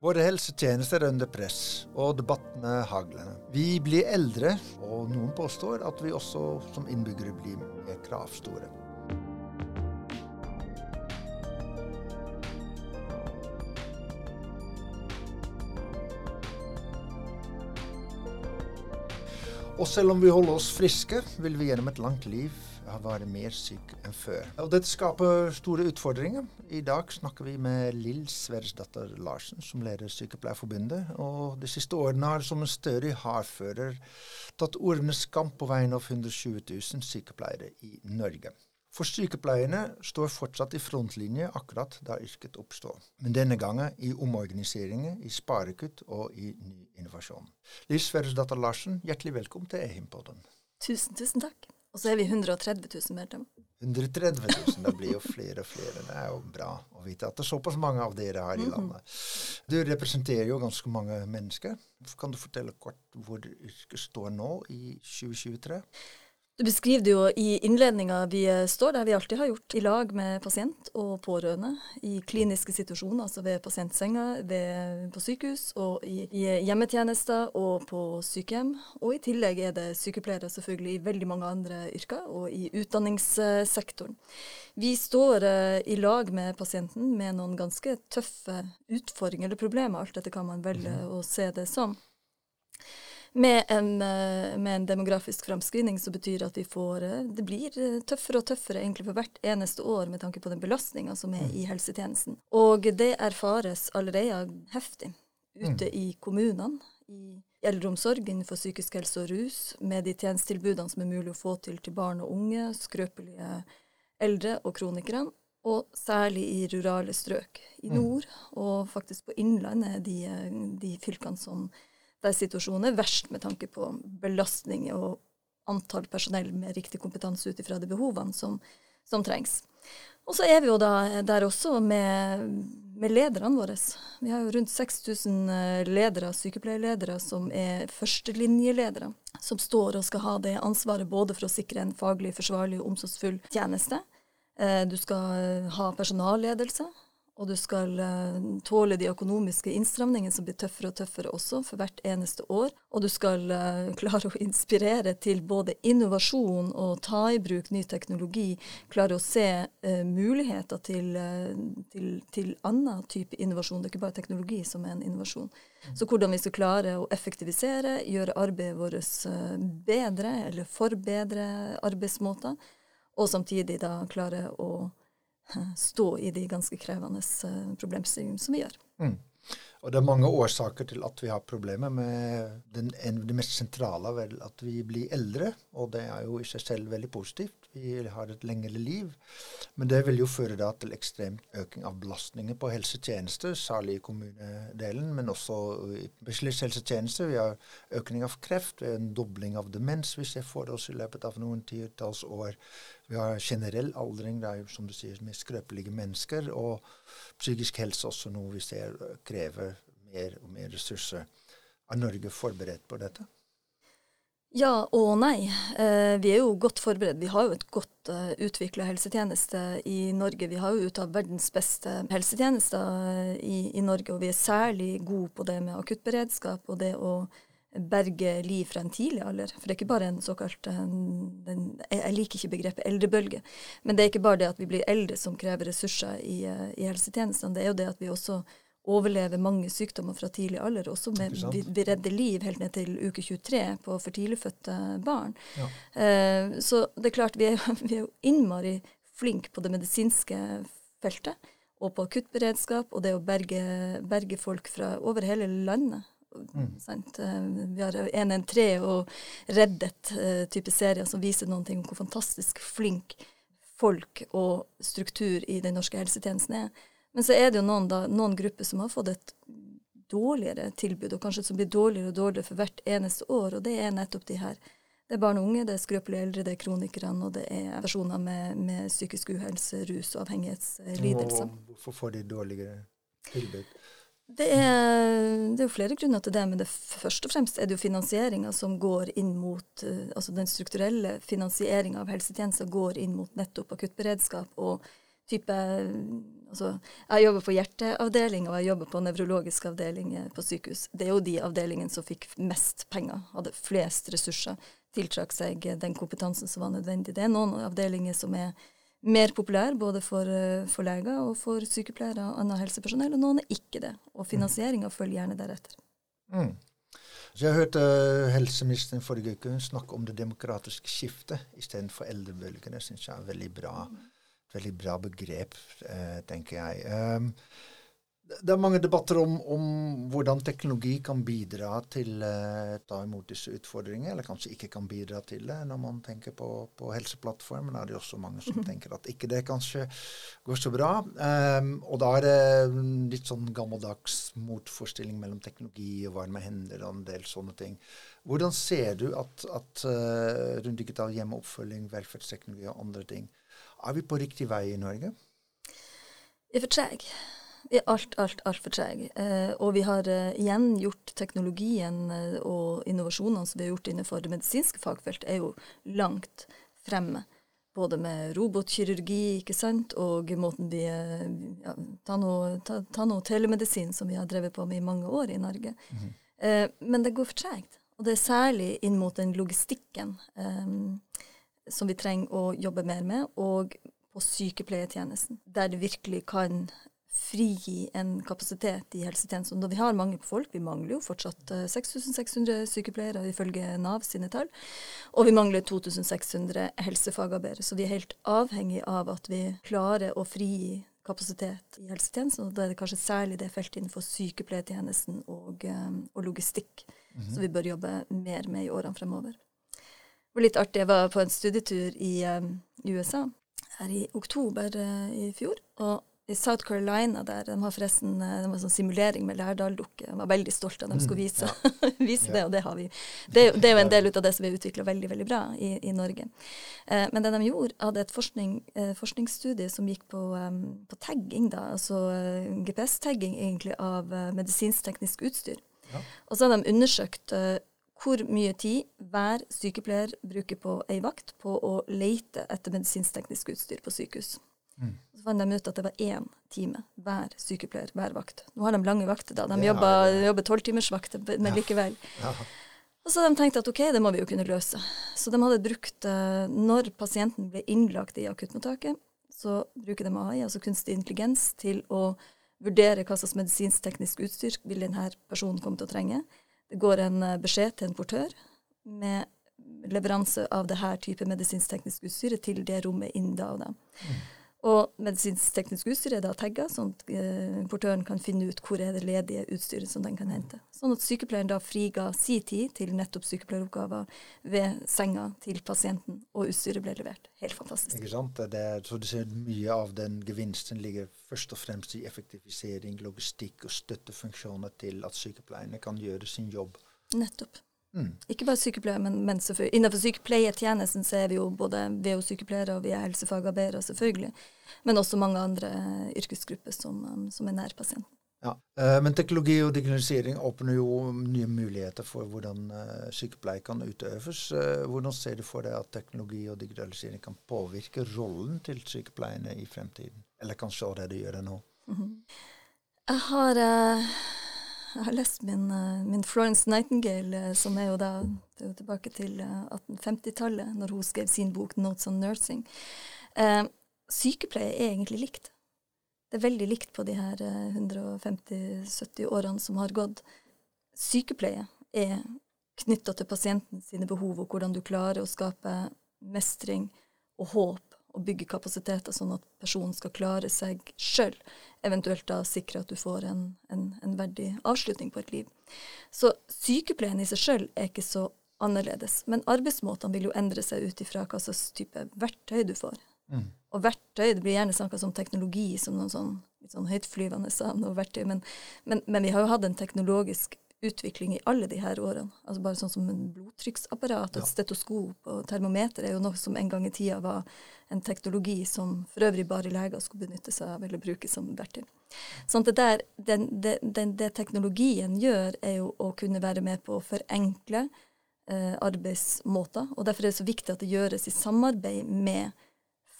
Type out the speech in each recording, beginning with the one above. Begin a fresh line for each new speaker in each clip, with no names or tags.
Våre helsetjenester er under press, og debattene hagler. Vi blir eldre, og noen påstår at vi også som innbyggere blir mer kravstore. Og selv om vi holder oss friske, vil vi gjennom et langt liv være mer syk enn før. Og Dette skaper store utfordringer. I dag snakker vi med Lill Sverresdatter Larsen, som leder Sykepleierforbundet. Og de siste årene har som en stødig hardfører tatt ordenes kamp på vegne av 120 000 sykepleiere i Norge. For sykepleierne står fortsatt i frontlinje akkurat da yrket oppstår. Men denne gangen i omorganiseringer, i sparekutt og i ny innovasjon. Lill Sverresdatter Larsen, hjertelig velkommen til Ehimpodden.
Tusen, tusen takk. Og så er vi 130 000 medlemmer.
130 000, det blir jo flere og flere. Det er jo bra å vite at det er såpass mange av dere her i mhm. landet. Du representerer jo ganske mange mennesker. Kan du fortelle kort hvor yrket står nå i 2023?
Du beskriver det jo i innledninga vi står der vi alltid har gjort, i lag med pasient og pårørende. I kliniske situasjoner, altså ved pasientsenga, ved, på sykehus og i, i, hjemmetjenester og på sykehjem. Og i tillegg er det sykepleiere selvfølgelig i veldig mange andre yrker, og i utdanningssektoren. Vi står uh, i lag med pasienten med noen ganske tøffe utfordringer eller problemer, alt etter hva man velger mhm. å se det som. Med en, eh, med en, demografisk framskrivning så betyr det at vi får eh, Det blir eh, tøffere og tøffere egentlig for hvert eneste år med tanke på den belastninga som er mm. i helsetjenesten. Og det erfares allerede heftig ute mm. i kommunene. I eldreomsorg innenfor psykisk helse og rus, med de tjenestetilbudene som er mulig å få til til barn og unge, skrøpelige eldre og kronikere. Og særlig i rurale strøk. I mm. nord, og faktisk på Innlandet, de, de fylkene som der situasjonen er verst med tanke på belastning og antall personell med riktig kompetanse ut ifra de behovene som, som, trengs. Og så er vi jo da der også med, med lederne våre. Vi har jo rundt 6000 eh, ledere, sykepleierledere, som er førstelinjeledere. Som står og skal ha det ansvaret både for å sikre en faglig forsvarlig og omsorgsfull tjeneste. Eh, du skal eh, ha personalledelse og du skal uh, tåle de økonomiske innstramningene som blir tøffere og tøffere også for hvert eneste år. Og du skal uh, klare å inspirere til både innovasjon og ta i bruk ny teknologi. Klare å se uh, muligheter til, til, til, annen type innovasjon. Det er ikke bare teknologi som er en innovasjon. Så hvordan vi skal klare å effektivisere, gjøre arbeidet vårt bedre eller forbedre arbeidsmåter, og samtidig da klare å stå i de ganske krevende eh, problemstillingene som vi gjør. Mm.
Og det er mange årsaker til at vi har problemer med den, en, det mest sentrale, vel at vi blir eldre. Og det er jo i seg selv veldig positivt. Vi har et lengre liv. Men det vil jo føre da til ekstremt økning av belastninger på helsetjenester, særlig i kommunedelen, men også i spesialisthelsetjenester. Vi har økning av kreft, vi har en dobling av demens hvis vi får det oss i løpet av noen titalls år. Vi har generell aldring, det er jo som du sier, med skrøpelige mennesker. Og psykisk helse også noe vi ser krever mer og mer ressurser. Er Norge forberedt på dette?
Ja og nei. Eh, vi er jo godt forberedt. Vi har jo et godt uh, eh, utvikla helsetjeneste i Norge. Vi har jo ut av verdens beste helsetjenester uh, i, i, Norge, og vi er særlig gode på det med akuttberedskap og det å berge liv fra en tidlig alder. For det er ikke bare en såkalt en, en, Jeg liker ikke begrepet eldrebølge. Men det er ikke bare det at vi blir eldre som krever ressurser i, i helsetjenestene. Det er jo det at vi også overlever mange sykdommer fra tidlig alder. Også med, vi, vi, redder liv helt ned til uke 23 på for tidligfødte barn. Ja. Eh, så det er klart, vi er, vi er jo innmari flinke på det medisinske feltet. Og på akuttberedskap og det å berge, berge folk fra over hele landet. Mm. Vi har 113 og Reddet uh, type serier som viser noen ting om hvor fantastisk flink folk og struktur i den norske helsetjenesten er. Men så er det jo noen, da, noen grupper som har fått et dårligere tilbud, og kanskje som blir dårligere og dårligere for hvert eneste år, og det er nettopp de her. Det er barn og unge, det er skrøpelige eldre, det er kronikerne, og det er personer med, med psykisk uhelse, rus og avhengighetslidelser.
Hvorfor får de dårligere tilbud?
Det er, det er, jo flere grunner til det, men det først og fremst er det jo finansieringa som går inn mot uh, Altså den strukturelle finansieringa av helsetjenester går inn mot nettopp akuttberedskap og type Altså, jeg jobber på hjerteavdeling og jeg jobber på nevrologisk avdeling på sykehus. Det er jo de avdelingene som fikk mest penger, hadde flest ressurser, tiltrakk seg den kompetansen som var nødvendig. Det er noen avdelinger som er mer populære både for, eh, for leger og for sykepleiere og annet helsepersonell, og noen er ikke det. Og finansieringa følger gjerne deretter. Mm.
Så Jeg hørte helseministeren forrige uke snakke om det demokratiske skiftet istedenfor eldrebølgen. Det syns jeg er veldig bra. Mm veldig bra begrep, eh, tenker jeg. Um, det er mange debatter om, om, hvordan teknologi kan bidra til å uh, ta imot disse utfordringene, eller kanskje ikke kan bidra til det. Når man tenker på, på Helseplattformen, er det også mange som tenker at ikke det kanskje går så bra. Um, og da er det litt sånn gammeldags motforestilling mellom teknologi og varme hender og en del sånne ting. Hvordan ser du at, at uh, rundt digital hjemmeoppfølging, velferdsteknologi og andre ting er vi på riktig vei i Norge?
Vi er for trege. Vi er alt, alt, altfor trege. Eh, og vi har eh, igjen gjort teknologien eh, og innovasjonene som vi har gjort innenfor det medisinske fagfelt, er jo langt fremme. Både med robotkirurgi ikke sant, og måten vi eh, ja, Ta noe, ta, ta noe telemedisin som vi har drevet på med i mange år i Norge. Mm -hmm. eh, men det går for tregt. Og det er særlig inn mot den logistikken. Eh, som vi trenger å jobbe mer med, og på sykepleietjenesten, der det virkelig kan frigi en kapasitet i helsetjenesten. Da vi har mange på folk, vi mangler jo fortsatt 6600 eh, sykepleiere ifølge Nav sine tall, og vi mangler 2600 helsefagarbeidere. Så vi er helt avhengig av at vi klarer å frigi kapasitet i helsetjenesten, og da er det kanskje særlig det feltet innenfor sykepleietjenesten og, eh, og logistikk mm -hmm. som vi bør jobbe mer med i årene fremover var litt artig. Jeg var på en studietur i um, USA her i oktober uh, i fjor. Og i South Carolina der, de har forresten uh, de har sånn simulering med Lærdal-dukke. Jeg var veldig stolt av at de skulle vise, mm, ja. vise ja. det, og det har vi. Det, det er jo en del av det som vi har utvikla veldig veldig bra i, i Norge. Uh, men det de gjorde, hadde et forskning, forskningsstudie som gikk på, um, på tagging, da, altså GPS-tagging egentlig av medisinsk-teknisk utstyr. Ja. Og så har de undersøkt hvor mye tid hver sykepleier bruker på ei vakt på å lete etter medisinsk-teknisk utstyr på sykehus. Mm. Så fant de ut at det var én time hver sykepleier hver vakt. Nå har de lange vakter, da. De jobber tolvtimersvakter, men likevel. Ja. Og så de tenkt at ok, det må vi jo kunne løse. Så de hadde brukt, uh, når pasienten ble innlagt i akuttmottaket, så bruker de AI, altså kunstig intelligens, til å vurdere hva slags medisinsk-teknisk utstyr vil denne personen komme til å trenge. Det går en eh, beskjed til en portør med leveranse av det her type medisinsk-teknisk utstyr til det rommet innen da og da. Mm. Og medisinsk-teknisk utstyr er da tagga, sånn at eh, portøren kan finne ut hvor er det ledige utstyret som den kan hente. Sånn at sykepleieren da friga si tid til nettopp sykepleieroppgaver ved senga til pasienten, og utstyret ble levert. Helt fantastisk.
Ikke sant. Det er, så du ser mye av den gevinsten ligger først og fremst i effektivisering, logistikk og støttefunksjoner til at sykepleierne kan gjøre sin jobb.
Nettopp. Mm. Ikke bare sykepleiere, men, men innenfor sykepleietjenesten så er vi jo både VO-sykepleiere og vi er helsefagarbeidere, selvfølgelig. Men også mange andre yrkesgrupper som, um, som er nær pasienten.
Ja, uh, Men teknologi og digitalisering åpner jo nye muligheter for hvordan uh, sykepleie kan utøves. Uh, hvordan ser du for deg at teknologi og digitalisering kan påvirke rollen til sykepleierne i fremtiden? Eller kanskje allerede gjør det nå? Mm -hmm.
Jeg har jeg har lest min, eh, min, Florence Nightingale, eh, som er jo da er jo tilbake til 1850-tallet, eh, når hun skrev sin bok 'Notes on Nursing'. Eh, sykepleie er egentlig likt. Det er veldig likt på de her 150-70 årene som har gått. Sykepleie er knytta til pasienten sine behov, og hvordan du klarer å skape mestring og håp og bygge kapasiteter sånn at personen skal klare seg sjøl, eventuelt da sikre at du får en, en, en, verdig avslutning på et liv. Så sykepleien i seg sjøl er ikke så annerledes, men arbeidsmåtene vil jo endre seg ut ifra hva slags type verktøy du får. Mm. Og verktøy, det blir gjerne snakka som teknologi, som noen sånn, litt sånn høytflyvende sa, noe verktøy, men, men, men vi har jo hatt en teknologisk utvikling i alle de her årene. Altså Bare sånn som en blodtrykksapparat, et ja. stetoskop og termometer er jo noe som en gang i tida var en teknologi som for øvrig bare leger skulle benytte seg av eller bruke som verktøy. Sånn at det, der, den, den, den, det teknologien gjør, er jo å kunne være med på å forenkle eh, arbeidsmåter. Og derfor er det så viktig at det gjøres i samarbeid med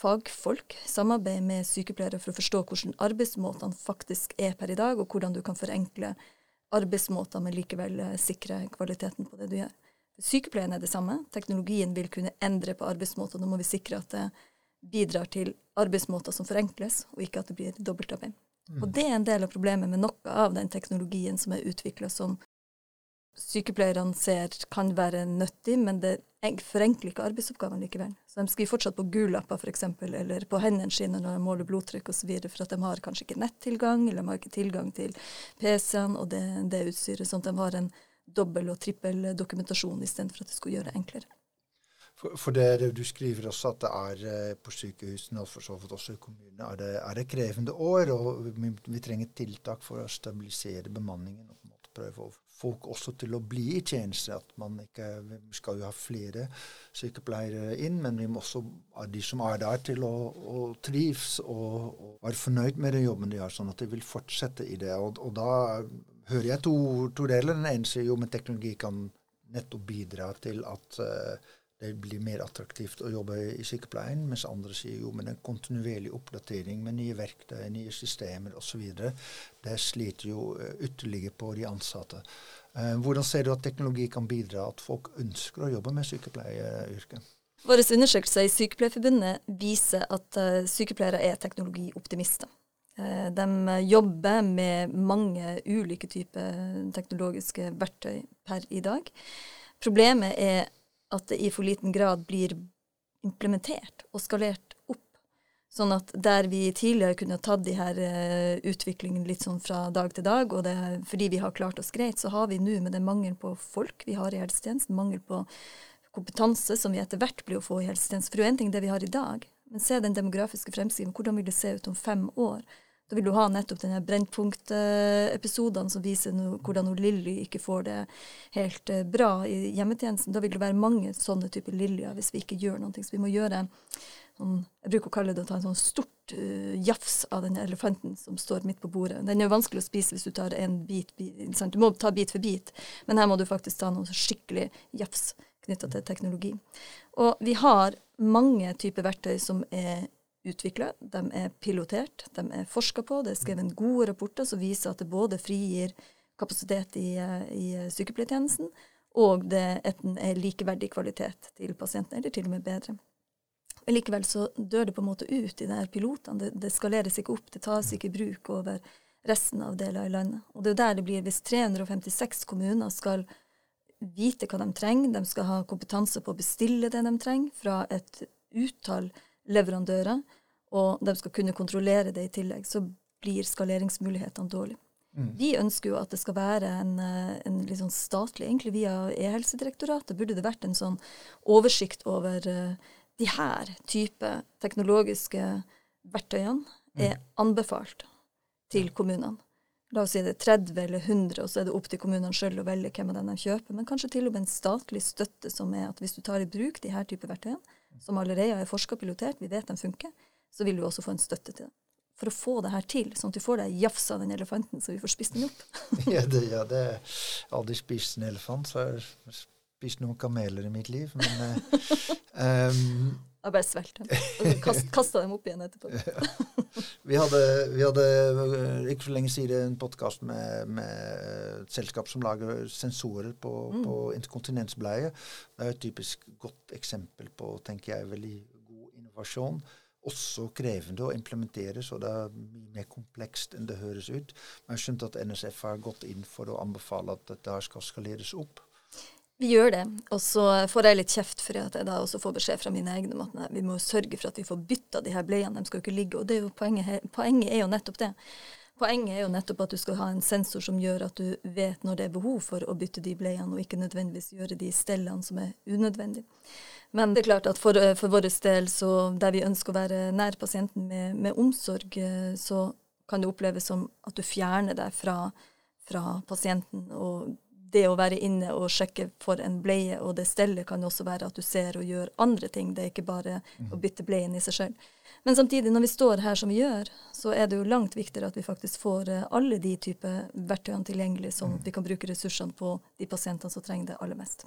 fagfolk samarbeid med sykepleiere for å forstå hvordan arbeidsmåtene faktisk er per i dag, og hvordan du kan forenkle arbeidsmåter, men likevel eh, sikre kvaliteten på det du gjør. Sykepleien er det samme. Teknologien vil kunne endre på arbeidsmåter. Nå må vi sikre at det bidrar til arbeidsmåter som forenkles, og ikke at det blir dobbeltarbeid. Mm. Og det er en del av problemet med noe av den teknologien som er utvikla som sykepleierne ser kan være nyttig, men det forenkler ikke arbeidsoppgavene likevel. Så de skriver fortsatt på gullapper f.eks., eller på hendene sine når de måler blodtrykk osv., for at de har kanskje ikke nettilgang, eller de har ikke tilgang til PC-ene og det, det utstyret, sånn at de har en dobbel- og trippel dokumentasjon istedenfor at det skulle gjøre det enklere.
For det, Du skriver også at det er eh, på sykehusene og for så vidt også i kommunene er det, er det krevende år, og vi, vi, trenger tiltak for å stabilisere bemanningen. Prøve å folk også til å bli i tjeneste. at man ikke, Vi skal jo ha flere sykepleiere inn, men vi må også ha de som er der, til å, å trives og, og, være fornøyd med den jobben de har, sånn at de vil fortsette i det. Og, og da hører jeg to, to deler. Den ene sier jo men teknologi kan nettopp bidra til at uh, det blir mer attraktivt å jobbe i sykepleien, mens andre sier jo men en kontinuerlig oppdatering med nye verktøy, nye systemer osv. Det sliter jo eh, ytterligere på de ansatte. Uh, hvordan ser du at teknologi kan bidra at folk ønsker å jobbe med sykepleieryrket?
Våre undersøkelser i Sykepleierforbundet viser at uh, sykepleiere er teknologioptimister. De jobber med mange ulike typer teknologiske verktøy per i dag. Problemet er at det i for liten grad blir implementert og skalert opp. Sånn at der vi tidligere kunne tatt de her utviklingen litt sånn fra dag til dag, og det, fordi vi har klart oss greit, så har vi nå med den mangelen på folk vi har i helsetjenesten, mangel på kompetanse som vi etter hvert blir å få i helsetjenesten. For det er jo én ting det vi har i dag, men se den demografiske fremskriven. Hvordan vil det se ut om fem år? Da vil du ha nettopp denne Brennpunkt-episodene som viser no, hvordan Lilly ikke får det helt uh, bra i hjemmetjenesten. Da vil det være mange sånne typer Lillyer hvis vi ikke gjør noe. Så vi må gjøre sånn, Jeg bruker å kalle det å ta en sånn stort uh, jafs av den elefanten som står midt på bordet. Den er jo vanskelig å spise hvis du tar en bit, bit? Du må ta bit for bit, men her må du faktisk ta noe skikkelig jafs knytta til teknologi. Og vi har mange typer verktøy som er utvikla, de er pilotert, de er forska på. Det er skrevet gode rapporter som viser at det både frigir kapasitet i, i sykepleiertjenesten, og det er likeverdig kvalitet til pasienten, eller til og med bedre. Men likevel så dør det på en måte ut i de her pilotene. Det, det skaleres ikke opp, det tas ikke i bruk over resten av deler i landet. Og det er der det blir, hvis 356 kommuner skal vite hva de trenger, de skal ha kompetanse på å bestille det de trenger fra et utall leverandører, og de skal kunne kontrollere det i tillegg, så blir skaleringsmulighetene dårlige. Mm. Vi ønsker jo at det skal være en, en litt sånn statlig, egentlig via E-helsedirektoratet, burde det vært en sånn oversikt over uh, de her type teknologiske verktøyene mm. er anbefalt til kommunene. La oss si det er 30 eller 100, og så er det opp til kommunene sjøl å velge hvem av dem de kjøper. Men kanskje til og med en statlig støtte som er at hvis du tar i bruk de her type verktøyene, som allerede er forska og pilotert, vi vet de funker, så vil du også få en støtte til det. For å få det her til, sånn at du får deg jafs av den elefanten, så vi får spist den opp.
ja, det, ja, det er aldri spist en elefant, så jeg har spist noen kameler i mitt liv, men um,
Jeg bare svelget dem. Og kast, kasta dem opp igjen etterpå.
vi, hadde, vi, hadde, eh, ikke for lenge siden en podkast med, med, et selskap som lager sensorer på, mm. på interkontinensbleie. Det er et typisk godt eksempel på, tenker jeg, veldig god innovasjon også krevende å implementere, så det er mye mer komplekst enn det høres ut. Men jeg har skjønt at NSF har gått inn for å anbefale at dette skal skaleres opp.
Vi gjør det, og så får jeg litt kjeft for at jeg da også får beskjed fra mine egne om at nei, vi må sørge for at vi får bytta de her bleiene, de skal jo ikke ligge. Og det er jo poenget, poenget er jo nettopp det. Poenget er jo nettopp at du skal ha en sensor som gjør at du vet når det er behov for å bytte de bleiene, og ikke nødvendigvis gjøre de stellene som er unødvendige. Men det er klart at for, for vår del, der vi ønsker å være nær pasienten med, med omsorg, så kan det oppleves som at du fjerner deg fra, fra pasienten. og det å være inne og sjekke for en bleie og det stellet kan også være at du ser og gjør andre ting. Det er ikke bare å mhm. bytte bleien i seg selv. Men samtidig, når vi står her som vi gjør, så er det jo langt viktigere at vi faktisk får eh, alle de typer verktøyene tilgjengelig, sånn at vi kan bruke ressursene på de pasientene som trenger det aller mest.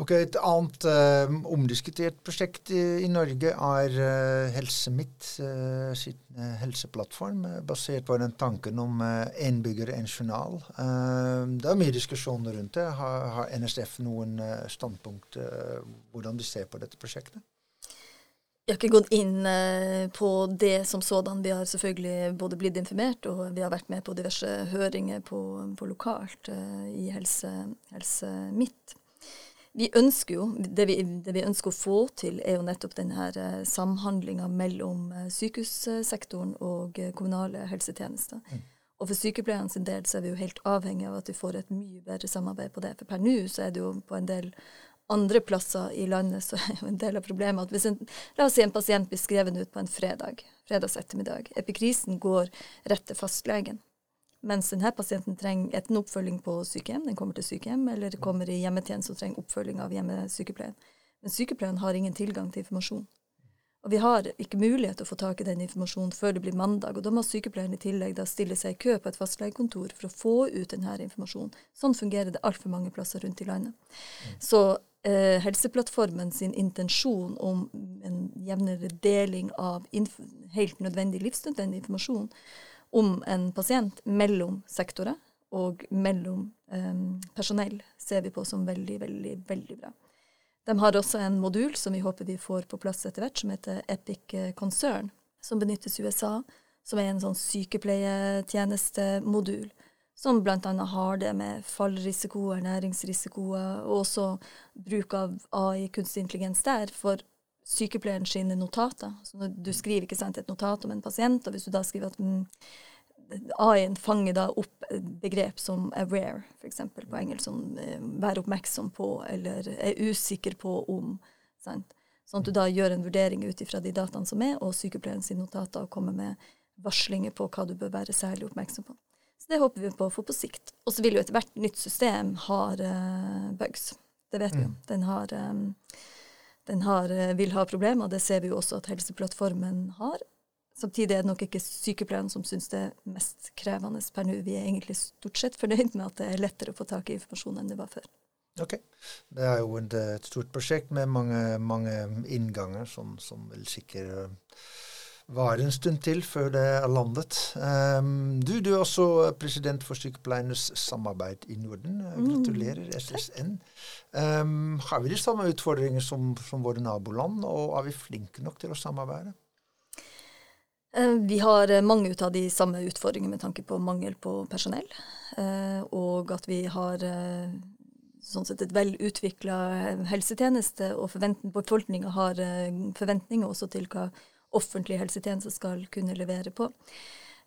Ok, Et annet uh, omdiskutert prosjekt i, i Norge er uh, HelseMitt uh, sin helseplattform, basert på den tanken om én bygger, én journal. det er mye diskusjon rundt det. Har, har NSF noen standpunkt hvordan de ser på dette prosjektet?
Jeg har ikke gått inn på det som sådan. Vi har selvfølgelig både blitt informert, og vi har vært med på diverse høringer på, på lokalt i Helse, helse Midt. Vi ønsker jo, det vi, det vi, ønsker å få til, er jo nettopp denne uh, samhandlinga mellom uh, sykehussektoren og uh, kommunale helsetjenester. Mm. Og for sykepleierne sin del så er vi jo helt avhengig av at vi får et mye bedre samarbeid på det. For per nå så er det jo på en del andre plasser i landet så er jo en del av problemet at hvis en, la oss si en pasient blir skrevet ut på en fredag, fredags ettermiddag, epikrisen går rett til fastlegen. Mens denne pasienten trenger enten oppfølging på sykehjem, den kommer til sykehjem, eller kommer i hjemmetjeneste og trenger oppfølging av hjemmesykepleien. Men sykepleien har ingen tilgang til informasjon. Og vi har ikke mulighet til å få tak i den informasjonen før det blir mandag. Og da må sykepleieren i tillegg da stille seg i kø på et fastlegekontor for å få ut denne informasjonen. Sånn fungerer det altfor mange plasser rundt i landet. Så eh, Helseplattformen sin intensjon om en jevnere deling av helt nødvendig, livsnødvendig informasjon om en pasient mellom sektorer og mellom um, personell ser vi på som veldig, veldig, veldig bra. De har også en modul som vi håper vi får på plass etter hvert, som heter Epic eh, Concern, som benyttes i USA, som er en sånn sykepleietjenestemodul. Som bl.a. har det med fallrisiko, ernæringsrisikoer, og også bruk av AI, kunstig intelligens der, for sykepleieren sine notater. Så når du skriver ikke sant, et notat om en pasient, og hvis du da skriver at mm, AI-en fanger da opp begrep som 'aware', f.eks. på engelsk, som eh, 'være oppmerksom på' eller 'er usikker på om'. Sant? Sånn at du da gjør en vurdering ut ifra de dataene som er, og sykepleieren sine notater, og kommer med varslinger på hva du bør være særlig oppmerksom på. Så det håper vi på å få på sikt. Og så vil jo ethvert nytt system ha uh, bugs. Det vet vi jo. Mm. Den har um, den har, eh, vil ha problemer. Det ser vi jo også at Helseplattformen har. Samtidig er det nok ikke sykepleierne som syns det er mest krevende per nå. Vi er egentlig stort sett fornøyd med at det er lettere å få tak i informasjon enn det var før.
Ok. Det er jo et stort prosjekt med mange, mange innganger som, som vil sikre vare en stund til før det er landet. Um, du, du, er også president for Sykepleiernes samarbeid i Norden. Mm. Gratulerer, SSN. Um, har vi de samme utfordringer som, som, våre naboland, og er vi flinke nok til å samarbeide?
Uh, vi har mange mange av de samme utfordringene med tanke på mangel på personell, uh, og at vi har uh, sånn sett et velutvikla helsetjeneste, og befolkninga har forventninger også til hva offentlig helsetjeneste skal kunne levere på.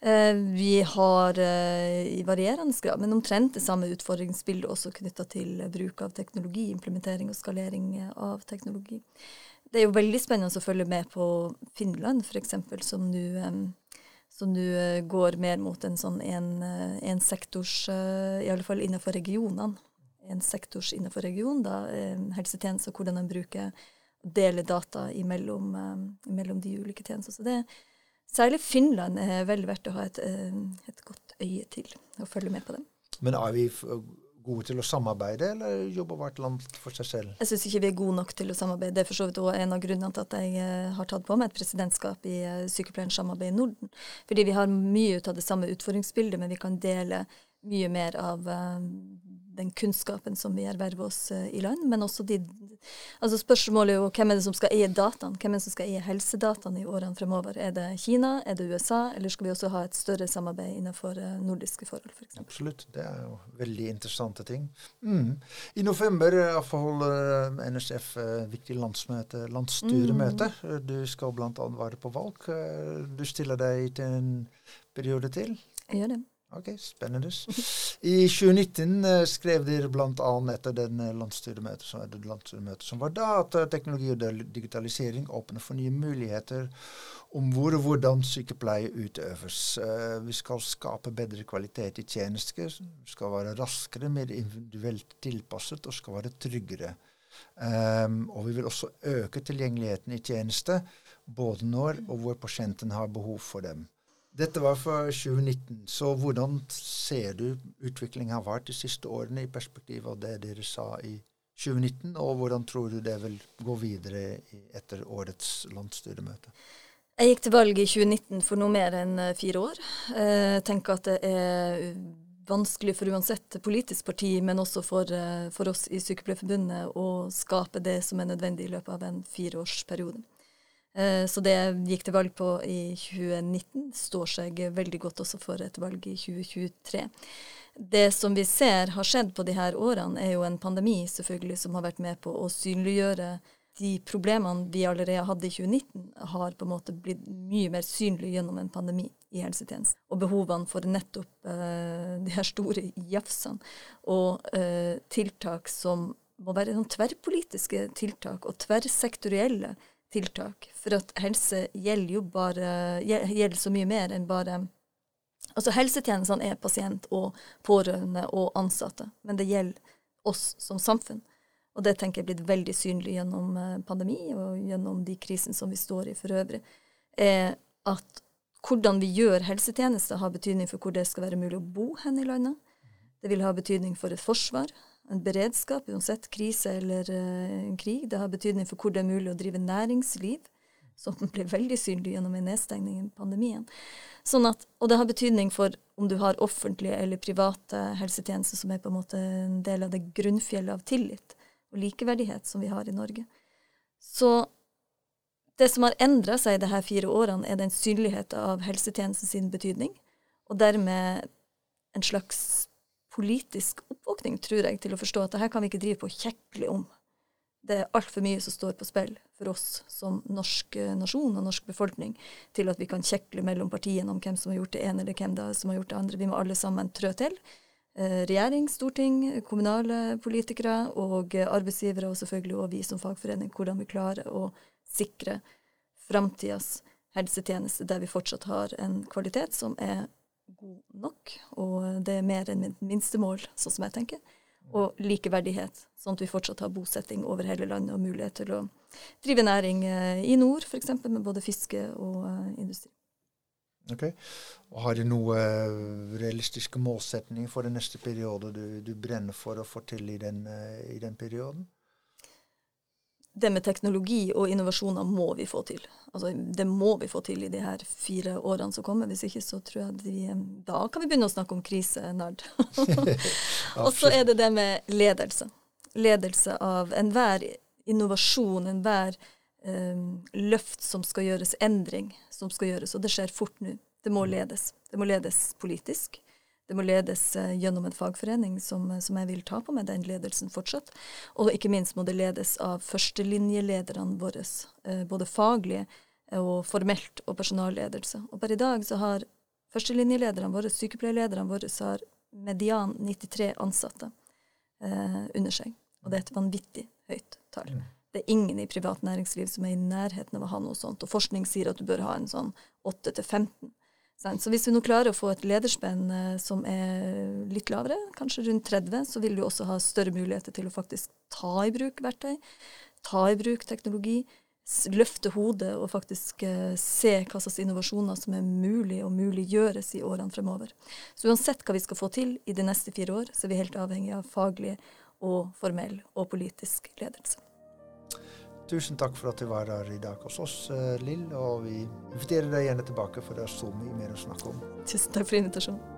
Eh, vi har eh, i varierende grad, men omtrent det samme utfordringsbildet også knytta til bruk av teknologi, implementering og skalering av teknologi. Det er jo veldig spennende å følge med på Finland, f.eks., som nå som nå eh, går mer mot en sånn en, en sektors, i alle fall innenfor regionene, en sektors innenfor regionen, da, helsetjenester, hvordan en bruker dele data imellom, uh, imellom de ulike tjenestene. Så det, særlig Finland er vel verdt å ha et, uh, et, godt øye til og følge med på dem.
Men er vi gode til å samarbeide, eller jobber hvert land for seg selv?
Jeg syns ikke vi er gode nok til å samarbeide. Det er for så vidt også en av grunnene til at jeg uh, har tatt på meg et presidentskap i Sykepleierens samarbeid i Norden. Fordi vi har mye ut av det samme utfordringsbildet, men vi kan dele mye mer av uh, den kunnskapen som vi erverver oss uh, i land, men også de Altså Spørsmålet er jo hvem er det som skal eie dataene? Hvem er det som skal eie helsedataene i årene fremover? Er det Kina, er det USA, eller skal vi også ha et større samarbeid innenfor uh, nordiske forhold f.eks.?
Absolutt, det er jo veldig interessante ting. Mm. I november avholder NSF viktig landsmøte, landsstyremøte. Mm. Du skal bl.a. være på valg. Du stiller deg til en periode til?
Jeg gjør det.
Ok, spennende. I 2019 uh, eh, skrev dere bl.a. etter den uh, landsstyremøtet som, landsstyremøte som var da, at uh, teknologi og digitalisering åpner for nye muligheter om hvor og hvordan sykepleie utøves. vi skal skape bedre kvalitet i tjenester, skal være raskere, mer individuelt tilpasset og skal være tryggere. Um, og vi vil også øke tilgjengeligheten i tjenester, både når og hvor pasienten har behov for dem. Dette var for 2019. Så hvordan ser du utviklingen har vært de siste årene i perspektiv av det dere sa i 2019, og hvordan tror du det vil gå videre etter årets landsstyremøte?
Jeg gikk til valg i 2019 for noe mer enn eh, fire år. Jeg tenker at det er vanskelig for uansett politisk parti, men også for, eh, for oss i Sykepleierforbundet, å skape det som er nødvendig i løpet av en fireårsperiode. Så det gikk til valg på i 2019, står seg veldig godt også for et valg i 2023. Det som vi ser har skjedd på de her årene, er jo en pandemi selvfølgelig som har vært med på å synliggjøre de problemene vi allerede hadde i 2019, har på en måte blitt mye mer synlige gjennom en pandemi i helsetjenesten. Og behovene for nettopp uh, de her store jafsene og uh, tiltak som må være sånn tverrpolitiske tiltak og tverrsektorielle tiltak. For at helse gjelder jo bare gjelder så mye mer enn bare Altså helsetjenestene er pasient og pårørende og ansatte, men det gjelder oss som samfunn. Og det tenker jeg er blitt veldig synlig gjennom eh, pandemi og gjennom de krisene som vi står i for øvrig, er at hvordan vi gjør helsetjenester, har betydning for hvor det skal være mulig å bo hen i landet. Det vil ha betydning for et forsvar, en beredskap, uansett krise eller uh, krig. Det har betydning for hvor det er mulig å drive næringsliv, som ble veldig synlig gjennom en nedstengning i pandemien. Sånn at, og det har betydning for om du har offentlige eller private helsetjenester som er på en måte en del av det grunnfjellet av tillit og likeverdighet som vi har i Norge. Så det som har endra seg i disse fire årene, er den synligheten av helsetjenesten sin betydning, og dermed en slags politisk oppvåkning, tror jeg, til å forstå at det her kan vi ikke drive på kjekkelig om. Det er altfor mye som står på spill for oss som norsk eh, nasjon og norsk befolkning, til at vi kan kjekle mellom partiene om hvem som har gjort det ene eller hvem det som har gjort det andre. Vi må alle sammen trø til. Eh, regjering, storting, kommunale politikere og arbeidsgivere, og selvfølgelig også vi som fagforening, hvordan vi klarer å sikre framtidas helsetjeneste der vi fortsatt har en kvalitet som er god nok, og det er mer enn minstemål, sånn som jeg tenker. Og likeverdighet, sånn at vi fortsatt har bosetting over hele landet og mulighet til å drive næring eh, i nord, f.eks. med både fiske og uh, industri.
Ok. Og Har du noen eh, realistiske målsetninger for den neste periode du, du brenner for å få til i den, eh, i den, perioden?
Det med teknologi og innovasjoner må vi få til. Altså, det må vi få til i de her fire årene som kommer. Hvis ikke så tror jeg vi, eh, da kan vi begynne å snakke om krise, Nard. og så er det det med ledelse. Ledelse av enhver innovasjon, enhver um, løft som skal gjøres, endring som skal gjøres. Og det skjer fort nå. Det må mm. ledes. Det må ledes politisk. Det må ledes uh, gjennom en fagforening som, som, jeg vil ta på meg den ledelsen fortsatt. Og ikke minst må det ledes av førstelinjelederne våre, uh, både faglige og formelt og personalledelse. Og per i dag så har førstelinjelederne våre, sykepleierlederne våre, har median 93 ansatte eh, under seg. Og det er et vanvittig høyt tall. Mm. Det er ingen i privat næringsliv som er i nærheten av å ha noe sånt. Og forskning sier at du bør ha en sånn 8-15. Så hvis vi nå klarer å få et lederspenn eh, som er litt lavere, kanskje rundt 30, så vil du også ha større muligheter til å faktisk ta i bruk verktøy, ta i bruk teknologi, løfte hodet og faktisk uh, se hva slags innovasjoner som er mulig og muliggjøres i årene fremover. Så uansett hva vi skal få til i de neste fire år, så er vi helt avhengig av faglig og formell og politisk ledelse.
Tusen takk for at du var her i dag hos oss, eh, Lill. Og vi inviterer deg gjerne tilbake, for det er så mye mer å snakke om.
Tusen takk for invitasjonen.